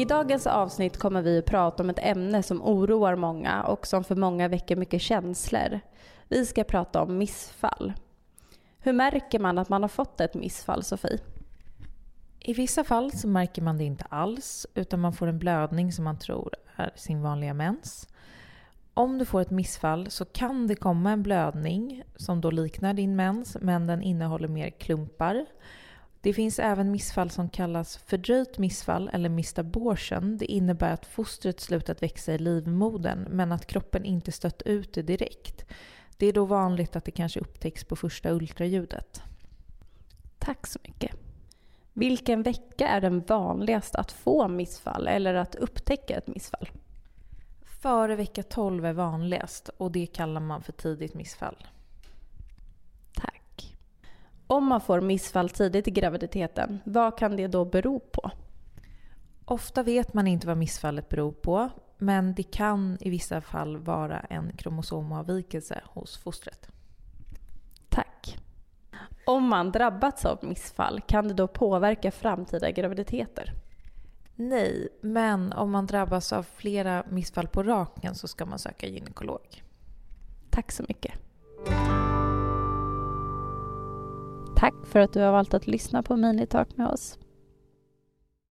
I dagens avsnitt kommer vi att prata om ett ämne som oroar många och som för många väcker mycket känslor. Vi ska prata om missfall. Hur märker man att man har fått ett missfall, Sofie? I vissa fall så märker man det inte alls, utan man får en blödning som man tror är sin vanliga mens. Om du får ett missfall så kan det komma en blödning som då liknar din mens, men den innehåller mer klumpar. Det finns även missfall som kallas fördröjt missfall eller missed abortion. Det innebär att fostret slutat växa i livmodern men att kroppen inte stött ut det direkt. Det är då vanligt att det kanske upptäcks på första ultraljudet. Tack så mycket. Vilken vecka är den vanligast att få missfall eller att upptäcka ett missfall? Före vecka 12 är vanligast och det kallar man för tidigt missfall. Om man får missfall tidigt i graviditeten, vad kan det då bero på? Ofta vet man inte vad missfallet beror på, men det kan i vissa fall vara en kromosomavvikelse hos fostret. Tack. Om man drabbats av missfall, kan det då påverka framtida graviditeter? Nej, men om man drabbas av flera missfall på raken så ska man söka gynekolog. Tack så mycket. Tack för att du har valt att lyssna på Minitalk med oss.